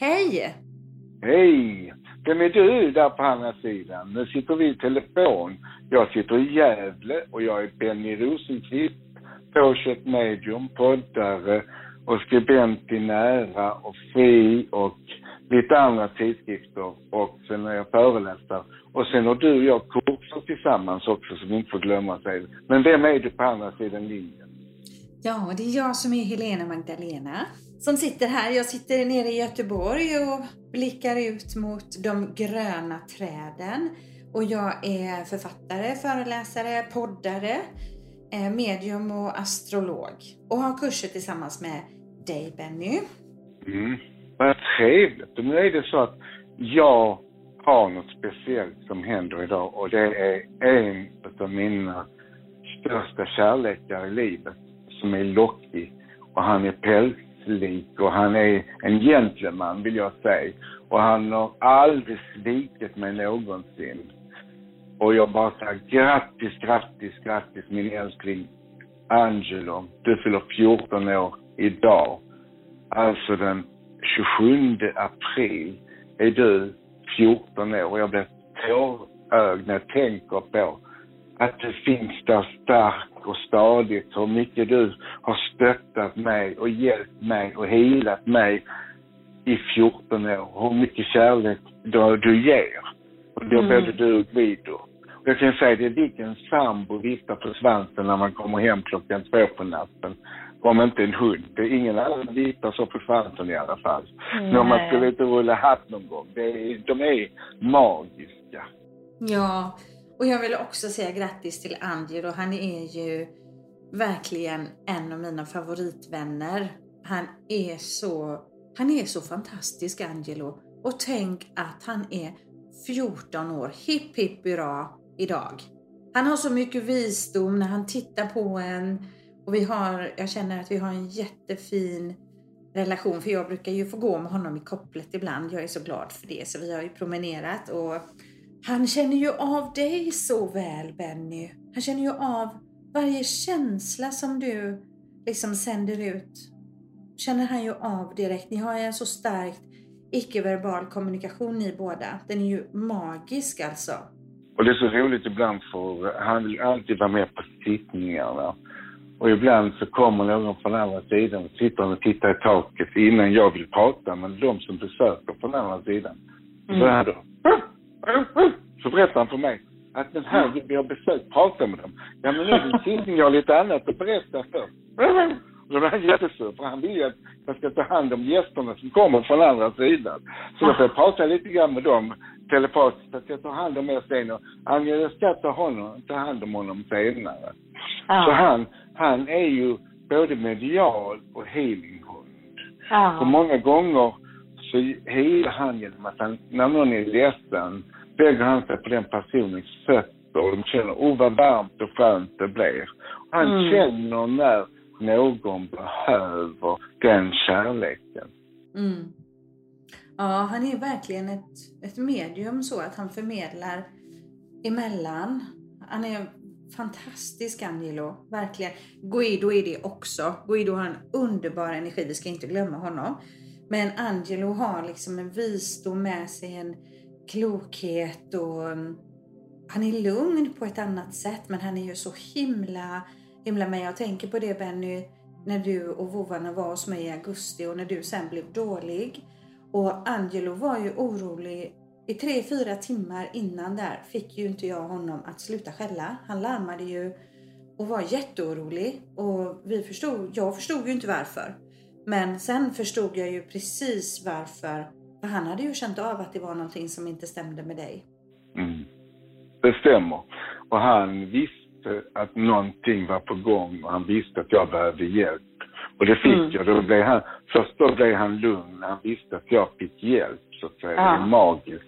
Hej! Hej! Vem är du där på andra sidan? Nu sitter vi i telefon. Jag sitter i Gävle och jag är Benny Rosenqvist, påkött medium, poddare och skribent i Nära och Fri och lite andra tidskrifter och sen är jag föreläsare. Och sen har du och jag kurser tillsammans också som inte får glömma sig. Men vem är du på andra sidan linjen? Ja, det är jag som är Helena Magdalena som sitter här. Jag sitter nere i Göteborg och blickar ut mot de gröna träden. Och jag är författare, föreläsare, poddare, eh, medium och astrolog. Och har kurser tillsammans med dig Benny. Mm. Vad trevligt. Och nu är det så att jag har något speciellt som händer idag och det är en av mina största kärlekar i livet som är lockig och han är pälslik och han är en gentleman vill jag säga. Och han har aldrig svikit mig någonsin. Och jag bara säger grattis, grattis, grattis min älskling Angelo. Du fyller 14 år idag. Alltså den 27 april är du 14 år och jag blir tårögd när jag tänker på att du finns där stark och stadigt, hur mycket du har stöttat mig och hjälpt mig och helat mig i 14 år, hur mycket kärlek du, du ger. Och det mm. både du och Guido. Och jag kan säga det, vilken sambo viftar på svansen när man kommer hem klockan två på natten. Om inte en hund. Det är ingen annan viftar så på svansen i alla fall. Mm. När man skulle inte rulla hatt någon gång. Det är, de är magiska. Ja, och jag vill också säga grattis till Angelo. Han är ju verkligen en av mina favoritvänner. Han är så, han är så fantastisk Angelo. Och tänk att han är 14 år. Hipp hipp hurra idag. Han har så mycket visdom när han tittar på en. Och vi har, jag känner att vi har en jättefin relation. För jag brukar ju få gå med honom i kopplet ibland. Jag är så glad för det. Så vi har ju promenerat och han känner ju av dig så väl Benny. Han känner ju av varje känsla som du liksom sänder ut. Känner han ju av direkt. Ni har ju en så starkt icke-verbal kommunikation ni båda. Den är ju magisk alltså. Och det är så roligt ibland för han vill alltid vara med på sittningarna. Och ibland så kommer någon från andra sidan och sitter och tittar i taket innan jag vill prata, men de som besöker från andra sidan. Mm. Så är han då så berättar han för mig att den här vi har besökt, prata med dem. Ja men nu det tidning och lite annat att berätta för. Och då blir han jättesur för han vill ju att jag ska ta hand om gästerna som kommer från andra sidan. Så då får jag prata lite grann med dem telepatiskt att jag tar hand om er sen och jag ska ta, honom, ta hand om honom senare. Ja. Så han, han är ju både medial och healinghund. Ja. Så många gånger så helar han genom att han, när någon är ledsen, lägger han sig på den personens fötter och de känner, oh vad varmt och skönt det blir. Han mm. känner när någon behöver den kärleken. Mm. Ja, han är verkligen ett, ett medium så att han förmedlar emellan. Han är fantastisk Angelo, verkligen. Guido är det också. Guido har en underbar energi, vi ska inte glömma honom. Men Angelo har liksom en visdom med sig, en klokhet och mm, han är lugn på ett annat sätt men han är ju så himla, himla med. Jag tänker på det Benny, när du och vovvarna var hos mig i augusti och när du sen blev dålig. Och Angelo var ju orolig i tre, fyra timmar innan där fick ju inte jag honom att sluta skälla. Han larmade ju och var jätteorolig och vi förstod, jag förstod ju inte varför. Men sen förstod jag ju precis varför. För han hade ju känt av att det var någonting som inte stämde med dig. Mm. Det stämmer. Och han visste att någonting var på gång och han visste att jag behövde hjälp. Och det fick mm. jag. Då blev han, först då blev han lugn han visste att jag fick hjälp, så att säga. Ja. Det är magiskt.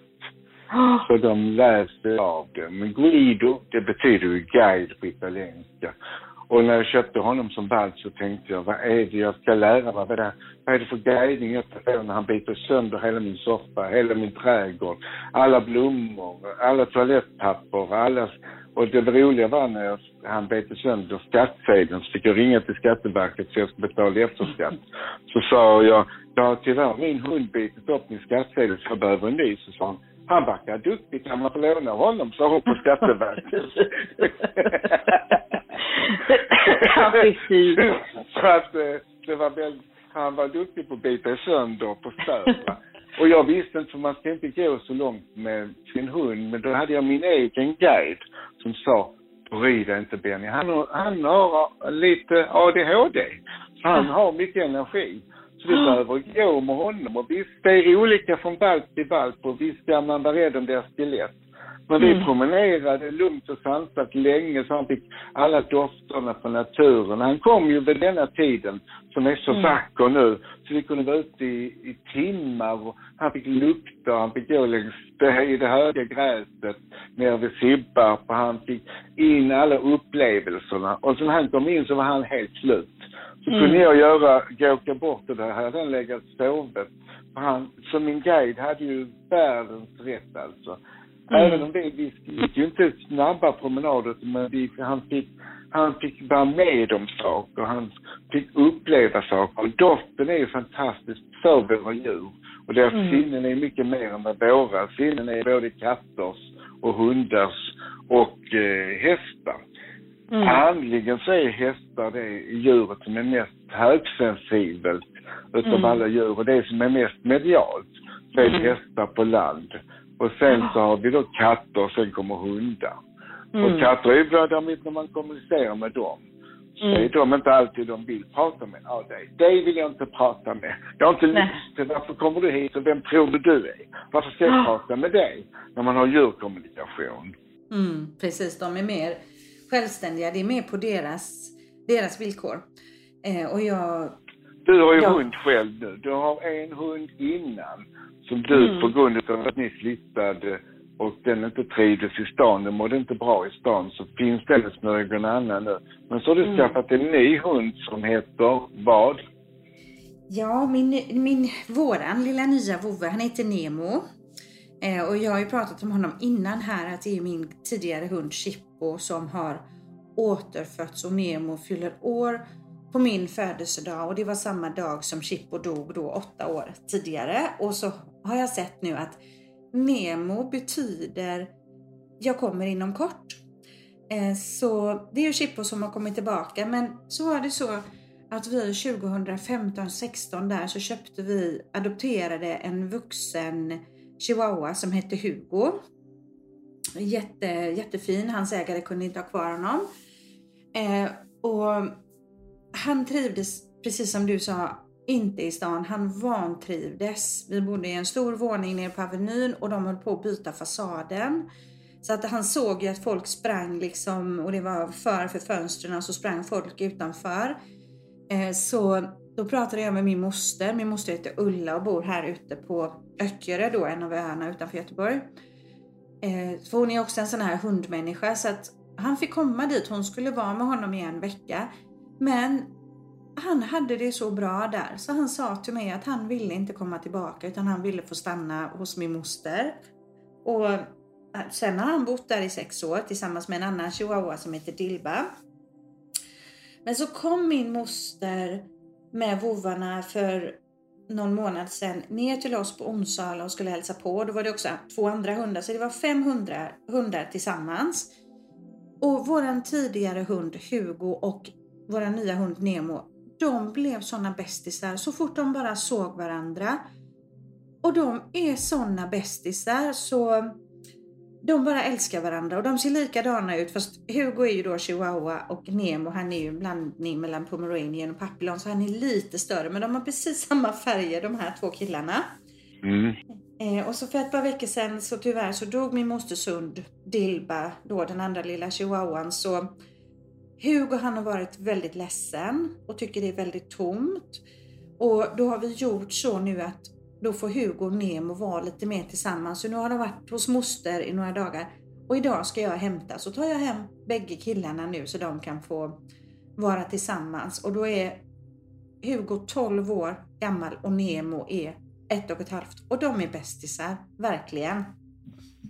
Så de läste av det. Men Guido, det betyder ju guide på italienska. Och när jag köpte honom som valp så tänkte jag, vad är det jag ska lära mig? Vad är det, vad är det för guidning jag ska få när han biter sönder hela min soffa, hela min trädgård, alla blommor, alla toalettpapper, alla Och det roliga var när jag, han bet sönder skattsedeln så fick jag ringa till Skatteverket så jag skulle betala efterskatt. Så sa jag, jag har tyvärr min hund bitit upp min skattsedel så jag behöver en ny. Så sa han, han verkar duktig, kan man få låna honom? sa hon på Skatteverket. ja, precis. så att eh, det var väldigt, han var duktig på att bita sönder på stöta. Och jag visste inte, för man ska inte gå så långt med sin hund, men då hade jag min egen guide som sa, bry dig inte Benny, han, har, han har lite ADHD. Han har mycket energi. Så vi behöver gå med honom. Och visst, det är olika från valp till valp och visst ska man vara rädd om deras skelett. Men vi mm. promenerade lugnt och sansat länge så han fick alla dofterna från naturen. Han kom ju vid denna tiden som är så mm. vacker nu. Så vi kunde vara ute i, i timmar och han fick lukta, han fick gå längs det, i det höga gräset nere vid Sibbarp och han fick in alla upplevelserna. Och så när han kom in så var han helt slut. Så mm. kunde jag göra, gå åka bort och där hade han legat sovit. Han, som min guide hade ju världens rätt alltså. Mm. Även om det, vi gick ju inte snabba promenader, men vi, han fick, han fick vara med om saker, han fick uppleva saker. Och doften är ju fantastisk för våra djur. Och deras mm. sinnen är mycket mer än våra sinnen är, både katters och hundars och eh, hästar. Mm. Andligen så är hästar det djuret som är mest högsensibelt utav mm. alla djur och det som är mest medialt. Så är mm. hästar på land. Och sen så har vi då katter och sen kommer hundar. Mm. Och katter är bra däremot när man kommunicerar med dem. Mm. är de inte alltid de vill prata med. Ja, dig. dig vill jag inte prata med. Jag har inte lust till, varför kommer du hit och vem tror du du är? Varför ska jag prata med dig? När man har djurkommunikation. Mm, precis, de är mer självständiga. Det är mer på deras, deras villkor. Eh, och jag... Du har ju jag... hund själv nu. Du har en hund innan som du mm. på grund av att ni flyttade och den inte trivdes i stan, den mådde inte bra i stan, så finns det hos någon annan nu. Men så har du mm. skaffat en ny hund som heter vad? Ja, min, min, våran lilla nya vovve, han heter Nemo. Eh, och jag har ju pratat om honom innan här, att det är min tidigare hund Chippo som har återfötts och Nemo fyller år på min födelsedag och det var samma dag som Chippo dog då åtta år tidigare. Och så har jag sett nu att Nemo betyder jag kommer inom kort. Eh, så det är ju Chippo som har kommit tillbaka men så var det så att vi 2015-16 där så köpte vi, adopterade en vuxen chihuahua som hette Hugo. Jätte, jättefin, hans ägare kunde inte ha kvar honom. Eh, och han trivdes, precis som du sa, inte i stan. Han vantrivdes. Vi bodde i en stor våning nere på Avenyn och de höll på att byta fasaden. Så att han såg ju att folk sprang liksom och det var för för fönstren så sprang folk utanför. Eh, så då pratade jag med min moster. Min moster heter Ulla och bor här ute på Öckerö då, en av öarna utanför Göteborg. Eh, för hon är också en sån här hundmänniska så att han fick komma dit. Hon skulle vara med honom i en vecka. Men han hade det så bra där så han sa till mig att han ville inte komma tillbaka utan han ville få stanna hos min moster. Och eh, sen har han bott där i sex år tillsammans med en annan chihuahua som heter Dilba. Men så kom min moster med vovarna för någon månad sedan ner till oss på Onsala och skulle hälsa på. Då var det också två andra hundar, så det var 500 hundar tillsammans. Och våran tidigare hund Hugo och vår nya hund Nemo, de blev sådana bästisar så fort de bara såg varandra. Och de är sådana bästisar så de bara älskar varandra och de ser likadana ut fast Hugo är ju då chihuahua och Nemo han är ju en blandning mellan pomeranian och papillon så han är lite större men de har precis samma färger de här två killarna. Mm. Eh, och så för ett par veckor sedan så tyvärr så dog min mosters hund Dilba, då den andra lilla chihuahuan så Hugo han har varit väldigt ledsen och tycker det är väldigt tomt. Och då har vi gjort så nu att då får Hugo och Nemo vara lite mer tillsammans. Så nu har de varit hos moster i några dagar. Och idag ska jag hämta. Så tar jag hem bägge killarna nu så de kan få vara tillsammans. Och då är Hugo 12 år gammal och Nemo är ett och ett halvt. Och de är bästisar, verkligen.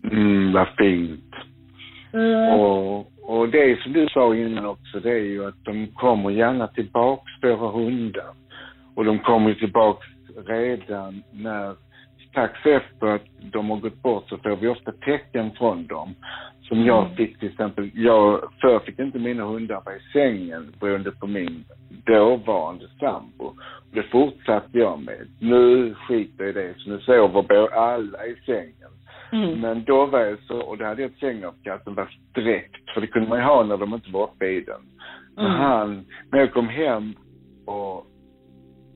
Mm, vad fint. Mm. Och, och det som du sa innan också, det är ju att de kommer gärna tillbaks, våra hundar. Och de kommer tillbaks redan när, strax efter att de har gått bort så får vi ofta tecken från dem. Som jag fick till exempel, jag förr fick inte mina hundar vara i sängen beroende på min dåvarande sambo. Det fortsatte jag med. Nu skiter jag i det, så nu sover alla i sängen. Mm. Men då var jag så, och då hade jag ett sängavkast som var sträckt, för det kunde man ju ha när de inte var uppe i den. Så Mm. han, när jag kom hem och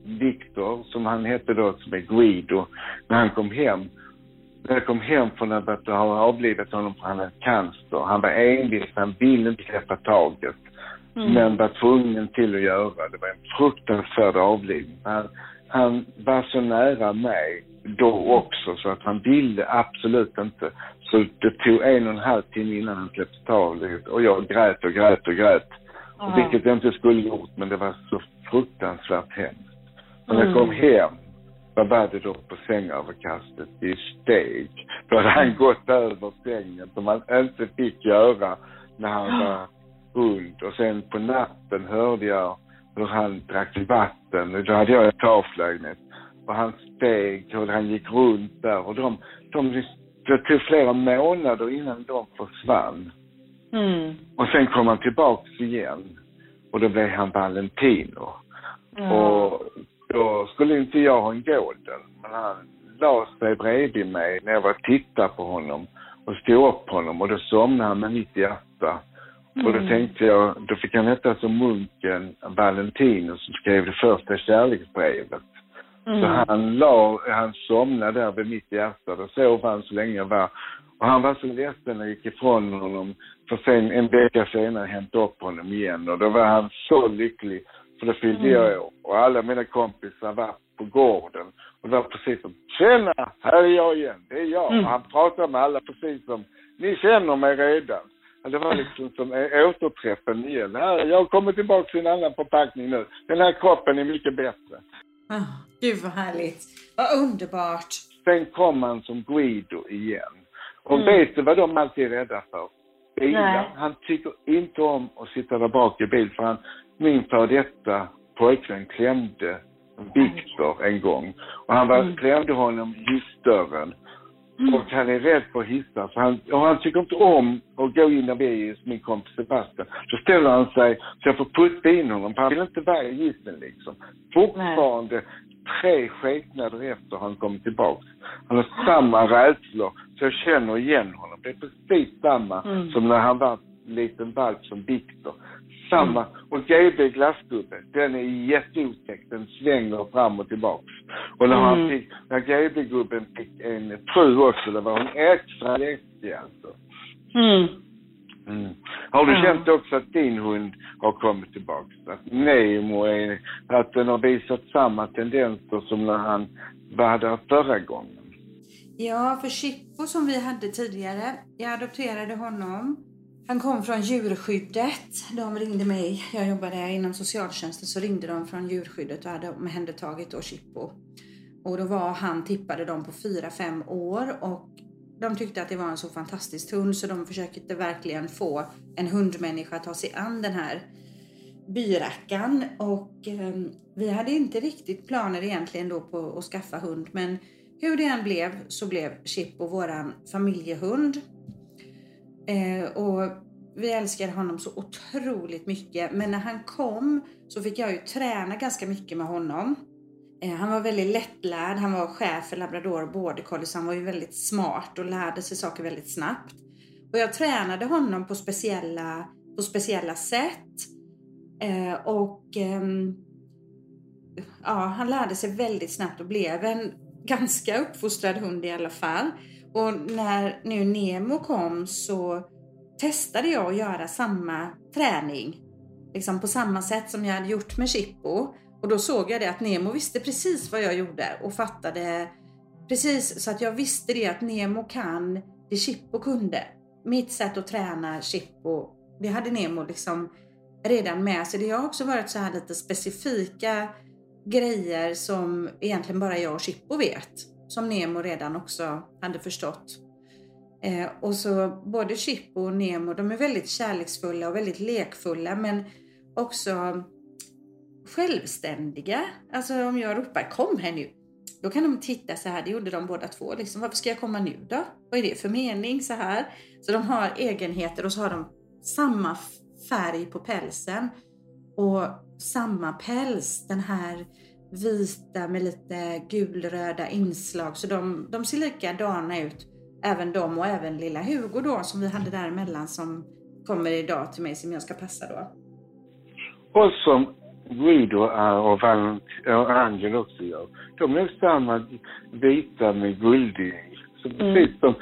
Viktor, som han hette då, som är Guido, när han kom hem, när jag kom hem från att ha avlivat honom för han hade cancer. Han var envis, han ville inte släppa taget. Mm. Men var tvungen till att göra. Det var en fruktansvärd avlivning. Han, han var så nära mig då också så att han ville absolut inte. Så det tog en och en halv timme innan han släppte taget och jag grät och grät och grät. Ja. Vilket jag inte skulle gjort men det var så fruktansvärt hemskt. Och när jag Mm. kom hem, vad var det då på sängöverkastet i steg? Då hade han gått över sängen som han inte fick göra när han var hund. Och sen på natten hörde jag hur han drack vatten. Då hade jag en taklägenhet. Och han steg och han gick runt där och de, de, det tog flera månader innan de försvann. Mm. Och sen kom han tillbaks igen. Och då blev han Valentino. Ja. Och då skulle inte jag ha en golden. Men han la sig bredvid mig när jag var och tittade på honom. Och stod upp honom och då somnade han med mitt hjärta. Och då Mm. tänkte jag, då fick han heta som munken Valentino som skrev det första kärleksbrevet. Mm. Så han la, han somnade där vid mitt hjärta. Då sov han så länge jag var. Och han var så ledsen när jag gick ifrån honom. För sen en vecka senare hämtade upp honom igen. Och då var han så lycklig. För då fyllde Mm. jag. Och alla mina kompisar var på gården. Och det var precis som, tjena, här är jag igen. Det är jag. Mm. Och han pratade med alla precis som, ni känner mig redan. Och det var liksom som eh, återträffen igen. Här, jag kommer tillbaka till en annan förpackning nu. Den här kroppen är mycket bättre. Ah, gud vad härligt. Vad underbart. Sen kom han som Guido igen. Och Mm. vet du vad de alltid är rädda för? Bilar. Nej. Han tycker inte om att sitta där bak i bil för han, min för detta pojkvän klämde Viktor en gång. Och han var, Mm. klämde honom i hissdörren. Mm. Och han är rädd för hissar. Så han, och han tycker inte om att gå in när vi är min kompis Sebastian. Så ställer han sig så jag får putta in honom. för Han vill inte vara i hissen liksom. Fortfarande tre skepnader efter han kommit tillbaks. Han har samma rädslor. Så jag känner igen honom. Det är precis samma Mm. som när han var liten valp som Viktor. Samma. Och GB glassgubbe, den är jätteotäck. Den svänger fram och tillbaks. Och när han Mm. fick, när GB-gubben fick en fru också, då var hon extra läskig alltså. Mm. Mm. Har du Ja. känt också att din hund har kommit tillbaks? Att Nemo är, att den har visat samma tendenser som när han var där förra gången? Ja, för Chippo som vi hade tidigare, jag adopterade honom. Han kom från djurskyddet. De ringde mig. Jag jobbade inom socialtjänsten så ringde de från djurskyddet och hade omhändertagit då Chippo. Och då var han, tippade de på 4-5 år och de tyckte att det var en så fantastisk hund så de försökte verkligen få en hundmänniska att ta sig an den här byrackan. Och eh, vi hade inte riktigt planer egentligen då på att skaffa hund men hur det än blev så blev Chippo våran familjehund. Eh, och vi älskade honom så otroligt mycket. Men när han kom så fick jag ju träna ganska mycket med honom. Eh, han var väldigt lättlärd. Han var chef för labrador och border collie så han var ju väldigt smart och lärde sig saker väldigt snabbt. Och jag tränade honom på speciella, på speciella sätt. Eh, och eh, ja, han lärde sig väldigt snabbt och blev en ganska uppfostrad hund i alla fall. Och när nu Nemo kom så testade jag att göra samma träning. Liksom på samma sätt som jag hade gjort med Chippo. Och då såg jag det att Nemo visste precis vad jag gjorde och fattade precis så att jag visste det att Nemo kan det Chippo kunde. Mitt sätt att träna Chippo, det hade Nemo liksom redan med sig. Det har också varit så här lite specifika grejer som egentligen bara jag och Chippo vet. Som Nemo redan också hade förstått. Eh, och så både Chippo och Nemo, de är väldigt kärleksfulla och väldigt lekfulla men också självständiga. Alltså om jag ropar kom här nu, då kan de titta så här, det gjorde de båda två. Liksom, Varför ska jag komma nu då? Vad är det för mening så här? Så de har egenheter och så har de samma färg på pälsen. Och samma päls, den här vita med lite gulröda inslag. Så de, de ser likadana ut, även de och även lilla Hugo då som vi hade däremellan som kommer idag till mig som jag ska passa då. Och som Guido är och, Valent och Angel också gör. De är samma vita med guldig så precis som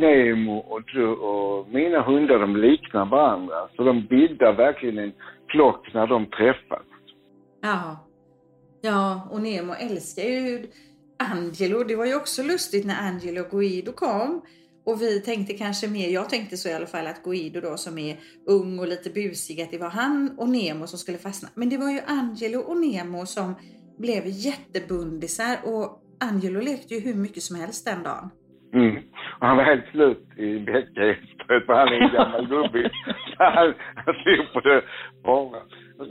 Nemo och, och mina hundar, de liknar varandra. Så de bildar verkligen en flock när de träffas. Ja. Ja, och Nemo älskar ju Angelo. Det var ju också lustigt när Angelo och Guido kom. Och vi tänkte kanske mer, jag tänkte så i alla fall, att Guido då som är ung och lite busig, att det var han och Nemo som skulle fastna. Men det var ju Angelo och Nemo som blev jättebundisar och Angelo lekte ju hur mycket som helst den dagen. Mm. Och han var helt slut i efteråt, för han är en gammal gubbe. Så han, han stod på det bara.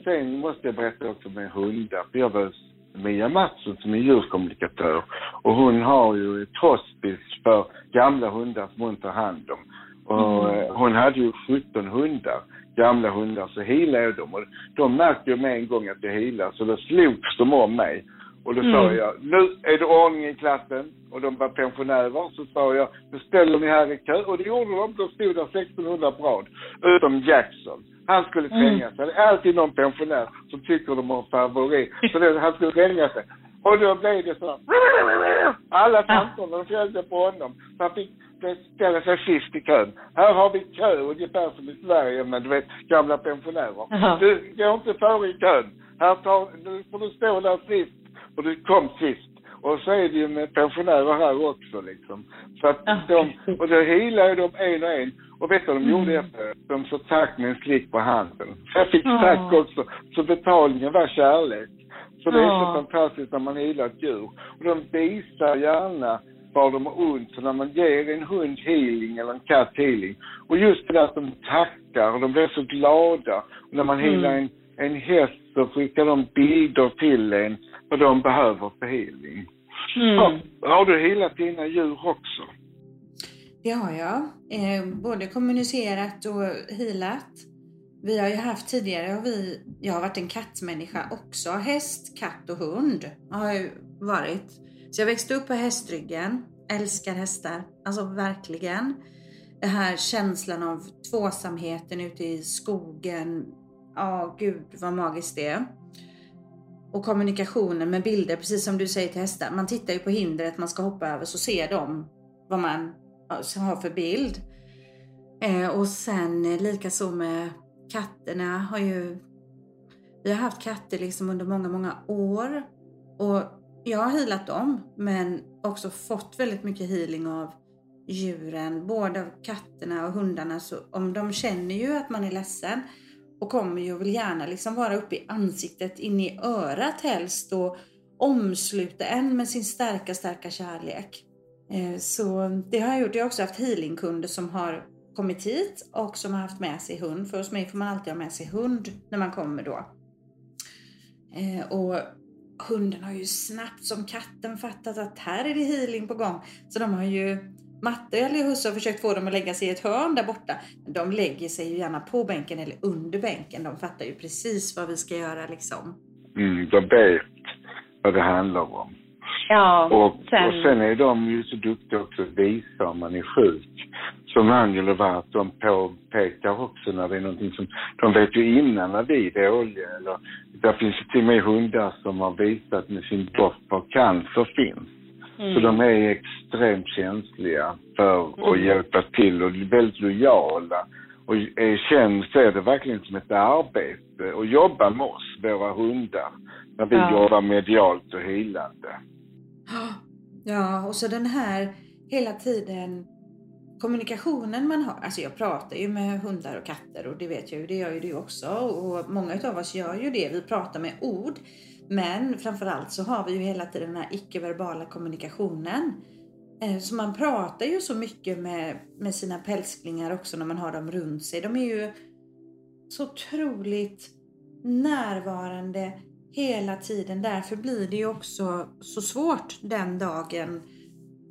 Sen måste jag berätta också med hundar. För jag var Mia Mattsson som är djurkommunikatör. Och hon har ju ett hospice för gamla hundar som hon tar hand om. Och eh, hon hade ju 17 hundar, gamla hundar, så healade jag dem. Och de märkte ju med en gång att jag healade, så då slogs de om mig. Och då sa Mm. jag, nu är det ordning i klassen. Och de var pensionärer. Så sa jag, nu ställer ni här i kö. Och det gjorde de. Då stod där 1600 på rad. Utom Jackson. Han skulle tränga sig. Det är alltid någon pensionär som tycker de har favorit. Så det, han skulle tränga sig. Och då blev det så. Alla tanterna de följde på honom. Så han fick ställa sig sist i kön. Här har vi kö ungefär som i Sverige men du vet gamla pensionärer. Ja. Du går inte före i kön. Här tar, nu får du stå där sist. Och du kom sist. Och så är det ju med pensionärer här också liksom. Så att Ja, de, och då healade de en och en. Och vet du vad de Mm. gjorde efter? De sa tack med en slick på handen. Jag fick Ja. tack också. Så betalningen var kärlek. Så det är så fantastiskt när man healar ett djur. Och de visar gärna var de har ont. Så när man ger en hund healing eller en katt healing. Och just det där att de tackar och de blir så glada. Och när man Mm. healar en, en häst så skickar de bilder till en vad de behöver för healing. Ja, Mm. har du healat dina djur också? Det har jag. Eh, både kommunicerat och healat. Vi har ju haft tidigare, har vi, jag har varit en kattmänniska också. Häst, katt och hund har jag varit. Så jag växte upp på hästryggen. Älskar hästar. Alltså verkligen. Det här känslan av tvåsamheten ute i skogen. Ja, gud vad magiskt det är. Och kommunikationen med bilder, precis som du säger till hästar. Man tittar ju på hindret man ska hoppa över så ser de vad man har för bild. Eh, och sen eh, likaså med katterna har ju vi har haft katter liksom under många, många år. Och jag har healat dem, men också fått väldigt mycket healing av djuren, både av katterna och hundarna. Så om de känner ju att man är ledsen och kommer ju och vill gärna liksom vara uppe i ansiktet, in i örat helst och omsluta en med sin starka, starka kärlek. Eh, så det har jag gjort. Jag har också haft healingkunder som har kommit hit och som har haft med sig hund. För hos mig får man alltid ha med sig hund när man kommer då. Eh, och hunden har ju snabbt som katten fattat att här är det healing på gång. Så de har ju Matte eller husse har försökt få dem att lägga sig i ett hörn där borta. Men de lägger sig ju gärna på bänken eller under bänken. De fattar ju precis vad vi ska göra liksom. Mm, de vet vad det handlar om. Ja, Och sen, och sen är de ju så duktiga också att visa om man är sjuk. Som Angelo var, att de påpekar också när det är någonting som, de vet ju innan när vi är dåliga eller, där finns ju till och med hundar som har visat med sin doft var cancer finns. Mm. Så de är extremt känsliga för att Mm. hjälpa till och väldigt lojala. Och är känd, ser det verkligen som ett arbete att jobba med oss, våra hundar, när vi Ja. jobbar medialt och healande. Ja, och så den här hela tiden kommunikationen man har. Alltså jag pratar ju med hundar och katter och det vet jag ju, det gör ju du också. Och många av oss gör ju det. Vi pratar med ord. Men framförallt så har vi ju hela tiden den här icke-verbala kommunikationen. Eh, så man pratar ju så mycket med, med sina pälsklingar också när man har dem runt sig. De är ju så otroligt närvarande hela tiden. Därför blir det ju också så svårt den dagen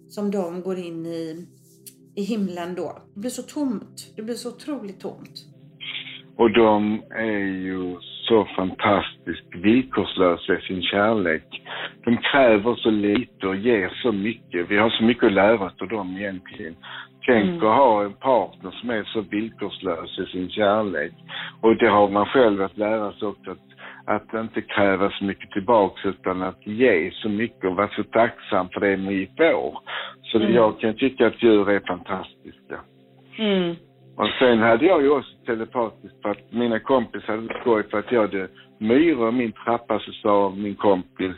som de går in i, i himlen då. Det blir så tomt. Det blir så otroligt tomt. Och de är ju så fantastiskt villkorslösa i sin kärlek. De kräver så lite och ger så mycket. Vi har så mycket att lära av dem egentligen. Tänk Mm. att ha en partner som är så villkorslös i sin kärlek. Och det har man själv att lära sig också. Att, att inte kräva så mycket tillbaks utan att ge så mycket och vara så tacksam för det vi får. Så Mm. jag kan tycka att djur är fantastiska. Mm. Och sen hade jag ju också telepatiskt för att mina kompisar hade skoj för att jag hade myror i min trappa så sa min kompis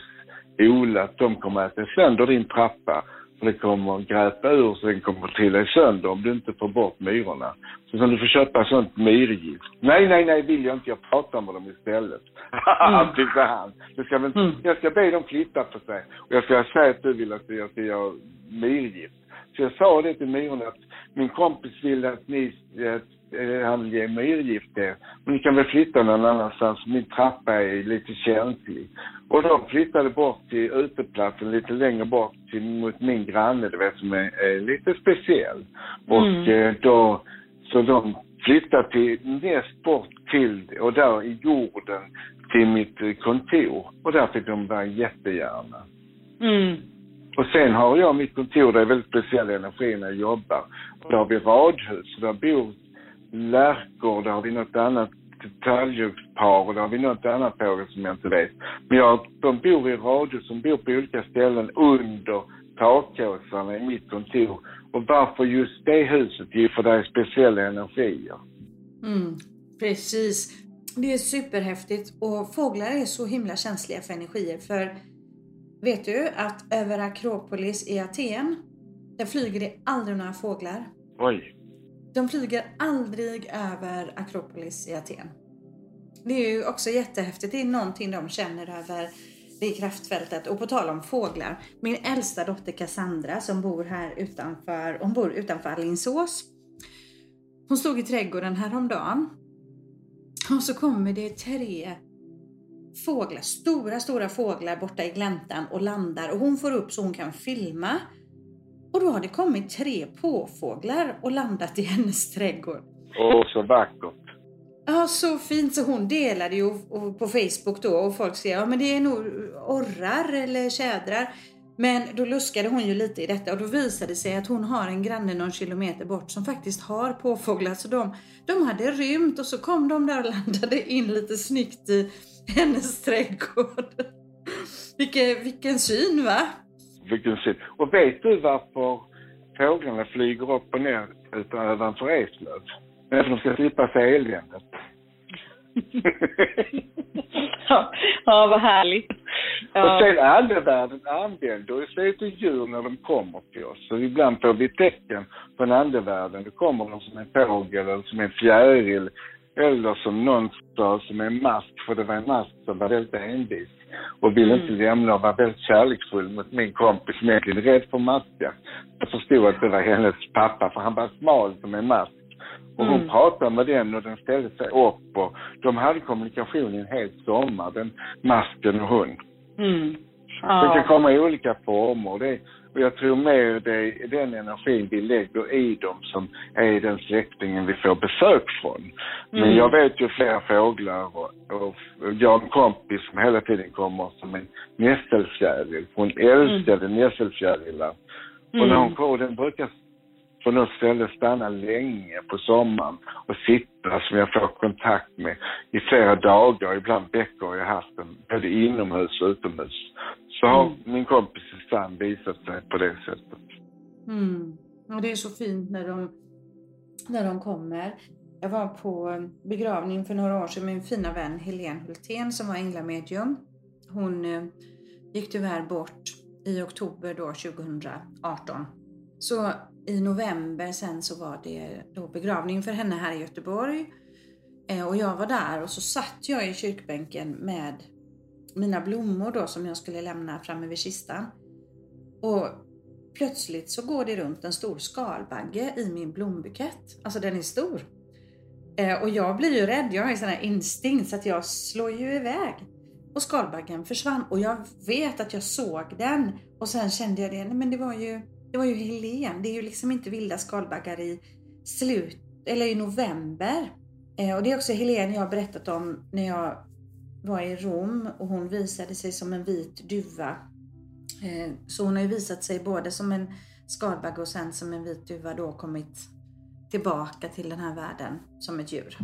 Ola att de kommer att äta sönder din trappa. För det kommer gröpa ur så den kommer trilla sönder om du inte får bort myrorna. Så kan du får köpa sånt myrgift. Nej, nej, nej vill jag inte. Jag pratar med dem istället. Mm. tyckte han. Du ska väl, Mm. Jag ska be dem flytta på sig. Och jag ska säga att du vill att jag ska göra myrgift. Så jag sa det till myrorna att min kompis vill att ni, att, eh, han vill ge myrgift er. Men ni kan väl flytta någon annanstans, min trappa är lite känslig. Och de flyttade bort till uteplatsen lite längre bort till, mot min granne, du vet, som är, är lite speciell. Och Mm. eh, då, så de flyttade till näst bort till, och där i jorden, till mitt eh, kontor. Och där fick de vara jättegärna. Mm. Och sen har jag mitt kontor, där är väldigt speciell energi när jag jobbar. Och där har vi radhus, och där bor lärkor, där har vi något annat talgjugspar och där har vi något annat fågel som jag inte vet. Men jag, de bor i radhus, som bor på olika ställen under takåsarna i mitt kontor. Och varför just det huset? Jo, för det är speciella energier. Mm, precis. Det är superhäftigt och fåglar är så himla känsliga för energier. För vet du att över Akropolis i Aten, där flyger det aldrig några fåglar. Oj. De flyger aldrig över Akropolis i Aten. Det är ju också jättehäftigt. Det är någonting de känner över det kraftfältet. Och på tal om fåglar. Min äldsta dotter Cassandra som bor här utanför, hon bor utanför Alingsås. Hon stod i trädgården häromdagen. Och så kommer det tre fåglar, stora, stora fåglar borta i gläntan och landar. Och hon får upp så hon kan filma. Och då har det kommit tre påfåglar och landat i hennes trädgård. Åh, så vackert. Ja, så fint. Så hon delade ju på Facebook då och folk skrev ja men det är nog orrar eller tjädrar. Men då luskade hon ju lite i detta och då visade det sig att hon har en granne någon kilometer bort som faktiskt har påfåglar. Så de, de hade rymt och så kom de där och landade in lite snyggt i hennes trädgård. Vilken, vilken syn va? Vilken syn. Och vet du varför fåglarna flyger upp och ner utan ovanför Eslöv? Det är för att de ska slippa se eländet. Ja, ja, vad härligt. Och Ja. sen andevärlden använder ju sig till djur när de kommer till oss. Så ibland får vi tecken från andevärlden. Då kommer de som en fågel eller som en fjäril. Eller som någon sa som en mask, för det var en mask som var väldigt envis. Och ville inte lämna och var väldigt kärleksfull mot min kompis som egentligen rädd för maskar. Jag förstod att det var hennes pappa, för han var smal som en mask. Och hon Mm. pratade med den och den ställde sig upp och de hade kommunikation i en hel sommar, den masken och hon. Mm. Det kan Ja. komma i olika former. Det, och jag tror mer det är den energin vi lägger i dem som är den släktingen vi får besök från. Men Mm. jag vet ju flera fåglar och, och jag har en kompis som hela tiden kommer som en nässelfjäril. Hon älskade nässelfjärilar. Och när hon Mm. kommer, den brukar på något ställe stanna länge på sommaren och sitta som jag får kontakt med i flera dagar, ibland veckor har jag haft den, både inomhus och utomhus. Så har Mm. min kompis Susanne visat sig på det sättet. Mm. Och det är så fint när de, när de kommer. Jag var på begravning för några år sedan med min fina vän Helene Hultén som var änglamedium. Hon eh, gick tyvärr bort i oktober då 2018. Så i november sen så var det då begravning för henne här i Göteborg. Eh, och jag var där och så satt jag i kyrkbänken med mina blommor då som jag skulle lämna framme vid kistan. Och plötsligt så går det runt en stor skalbagge i min blombukett. Alltså den är stor. Eh, och jag blir ju rädd. Jag har ju sån här instinkt så att jag slår ju iväg. Och skalbaggen försvann och jag vet att jag såg den. Och sen kände jag det, nej men det var ju, det var ju Helen. Det är ju liksom inte vilda skalbaggar i slut, eller i november. Eh, och det är också Helene jag har berättat om när jag var i Rom och hon visade sig som en vit duva. Eh, så hon har ju visat sig både som en skalbagge och sen som en vit duva då kommit tillbaka till den här världen som ett djur.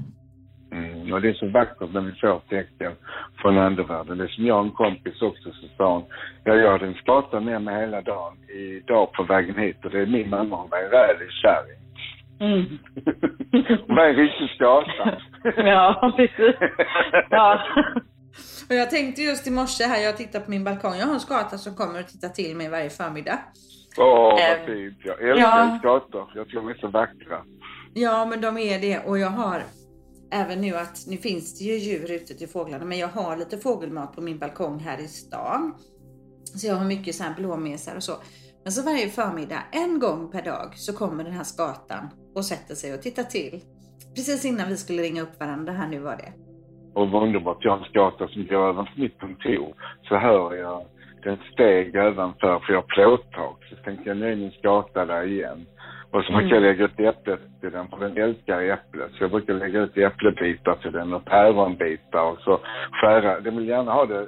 Mm, och det är så vackert när vi får tecken från andevärlden. Det är som jag och en kompis också så sa hon, jag gör en skata med mig hela dagen, idag på vägen hit och det är min mamma, hon var en rälig kärring. Mm. hon var en riktig skata. Ja, precis. Ja. Och jag tänkte just i morse här, jag tittar på min balkong, jag har en skata som kommer och tittar till mig varje förmiddag. Åh, vad Eh, fint. Jag älskar ja. skator. Jag tror de är så vackra. Ja, men de är det och jag har även nu att nu finns det ju djur ute till fåglarna, men jag har lite fågelmat på min balkong här i stan. Så jag har mycket så här blåmesar och så. Men så varje förmiddag, en gång per dag, så kommer den här skatan och sätter sig och tittar till. Precis innan vi skulle ringa upp varandra här nu var det. Och vad underbart. Jag har en skata som går ovanför mitt kontor. Så hör jag den steg ovanför, för jag har plåttak. Så tänkte jag, nu är min skata där igen. Och så brukar jag lägga ut äpplet till den, för den älskar äpplet. Så jag brukar lägga ut äpplebitar till den och päronbitar och så skära. Den vill gärna ha det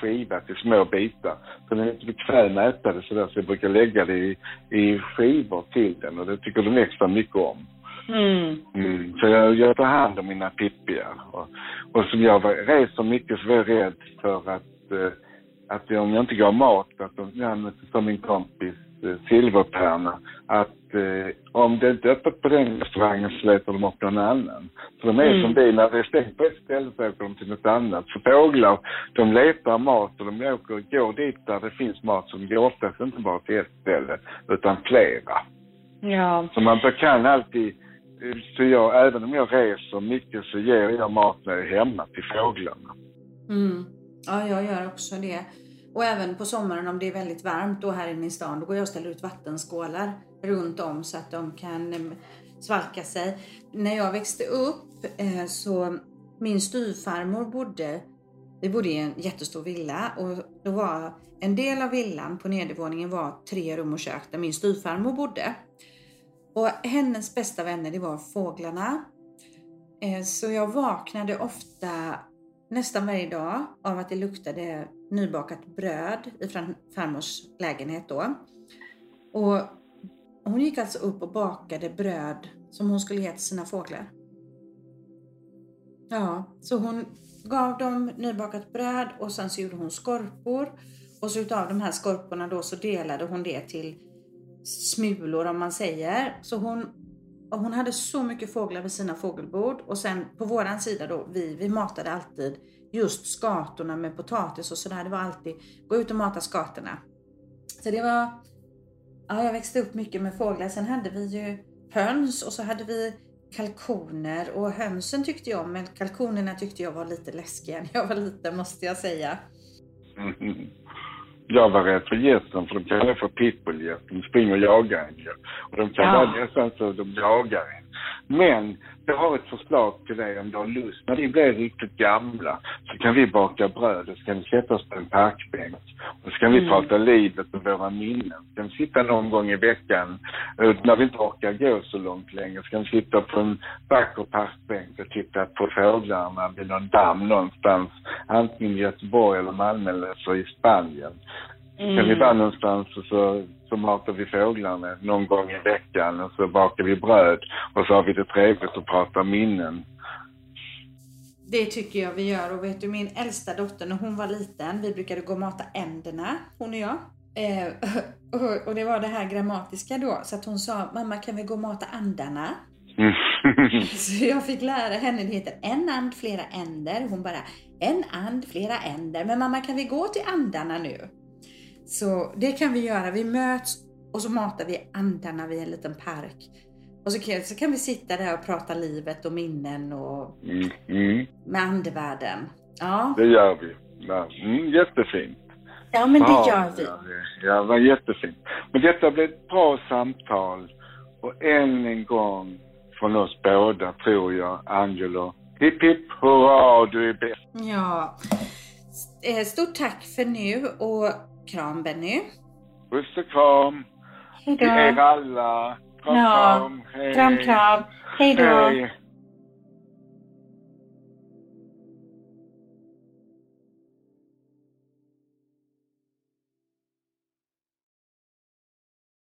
skivat i små bitar. För den är inte bekväm att äta det sådär, så jag brukar lägga det i, i skivor till den och det tycker den extra mycket om. Mm. Mm. Så jag, jag tar hand om mina pippiga. Och, och som jag var- reser mycket så var jag rädd för att, eh, att om jag inte gav mat, att de, som min kompis eh, Silvertärna, att eh, om det inte är öppet på den restaurangen så letar de upp någon annan. Så de är Mm. som vi, när det är stängt på ett ställe så åker de till något annat. Så fåglar, de letar mat och de åker, går dit där det finns mat, de går oftast inte bara till ett ställe, utan flera. Ja. Så man kan alltid, Eh, så jag, även om jag reser mycket så ger jag mat när jag är hemma till fåglarna. Mm. Ja, jag gör också det. Och även på sommaren om det är väldigt varmt då här inne i stan, då går jag och ställer ut vattenskålar runt om så att de kan eh, svalka sig. När jag växte upp eh, så min styvfarmor bodde, vi bodde i en jättestor villa och då var en del av villan på nedervåningen var tre rum och kök där min styvfarmor bodde. Och hennes bästa vänner det var fåglarna. Eh, så jag vaknade ofta nästan varje dag av att det luktade nybakat bröd ifrån farmors lägenhet då. Och hon gick alltså upp och bakade bröd som hon skulle ge till sina fåglar. Ja, så hon gav dem nybakat bröd och sen så gjorde hon skorpor. Och så utav de här skorporna då så delade hon det till smulor om man säger. Så hon, hon hade så mycket fåglar vid sina fågelbord och sen på våran sida då, vi, vi matade alltid just skatorna med potatis och sådär. Det var alltid, gå ut och mata skatorna. Så det var, ja jag växte upp mycket med fåglar. Sen hade vi ju höns och så hade vi kalkoner och hönsen tyckte jag om men kalkonerna tyckte jag var lite läskiga när jag var liten måste jag säga. Jag var rädd för gässen för de kallar för pitbullgäss. De springer och jagar en ju. Och de kan Ja. vara nästan så de jagar en. Men jag har ett förslag till dig om du har lust. När vi blir riktigt gamla så kan vi baka bröd och så kan vi sätta oss på en parkbänk. Och så kan vi Mm. prata livet och våra minnen. Så kan vi sitta någon gång i veckan eh, när vi inte orkar gå så långt längre. Så kan vi sitta på en vacker parkbänk och titta på fåglarna vid någon damm någonstans. Antingen i Göteborg eller Malmö eller så i Spanien. Mm. Kan vi vara någonstans och så, så matar vi fåglarna någon gång i veckan och så bakar vi bröd och så har vi det trevligt och pratar minnen. Det tycker jag vi gör och vet du min äldsta dotter när hon var liten, vi brukade gå och mata änderna, hon och jag. Eh, och, och det var det här grammatiska då, så att hon sa mamma kan vi gå och mata andarna? Mm. Så jag fick lära henne, det heter en and, flera änder. Hon bara, en and, flera änder. Men mamma kan vi gå till andarna nu? Så det kan vi göra, vi möts och så matar vi andarna vid en liten park. Och så kan, så kan vi sitta där och prata livet och minnen och Mm, mm, med andevärlden. Ja, det gör vi. Ja, mm, jättefint. Ja, men det Ja, gör vi. Ja, det- ja, det var jättefint. Men detta blev ett bra samtal. Och än en gång från oss båda, tror jag, Angelo. Hipp hipp hurra, du är bäst. Ja. Eh, Stort tack för nu och kram Benny. Puss och kram Hej till er alla. Kram, Ja, kram. Hej. Kram, kram. Hej då. Hej.